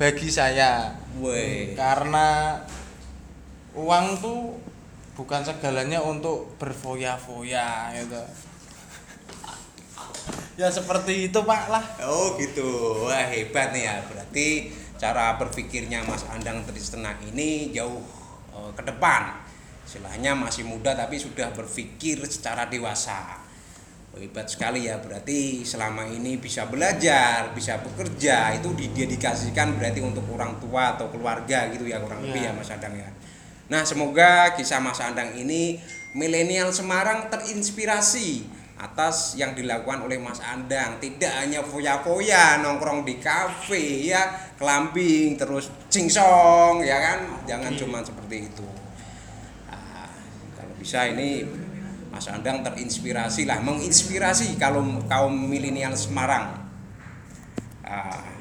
bagi saya Woi. karena uang tuh bukan segalanya untuk berfoya-foya gitu ya seperti itu pak lah Oh gitu, wah hebat nih ya. Berarti cara berpikirnya Mas Andang Trisna ini jauh eh, ke depan. Istilahnya masih muda tapi sudah berpikir secara dewasa. Hebat sekali ya. Berarti selama ini bisa belajar, bisa bekerja itu didedikasikan berarti untuk orang tua atau keluarga gitu ya kurang lebih Ya. ya Mas Andang ya. Nah semoga kisah Mas Andang ini milenial Semarang terinspirasi atas yang dilakukan oleh Mas Andang tidak hanya foya-foya nongkrong di kafe ya kelambing terus cingsong ya kan jangan cuma seperti itu Nah, kalau bisa ini Mas Andang terinspirasi lah. Menginspirasi kalau kaum milenial Semarang. Ah,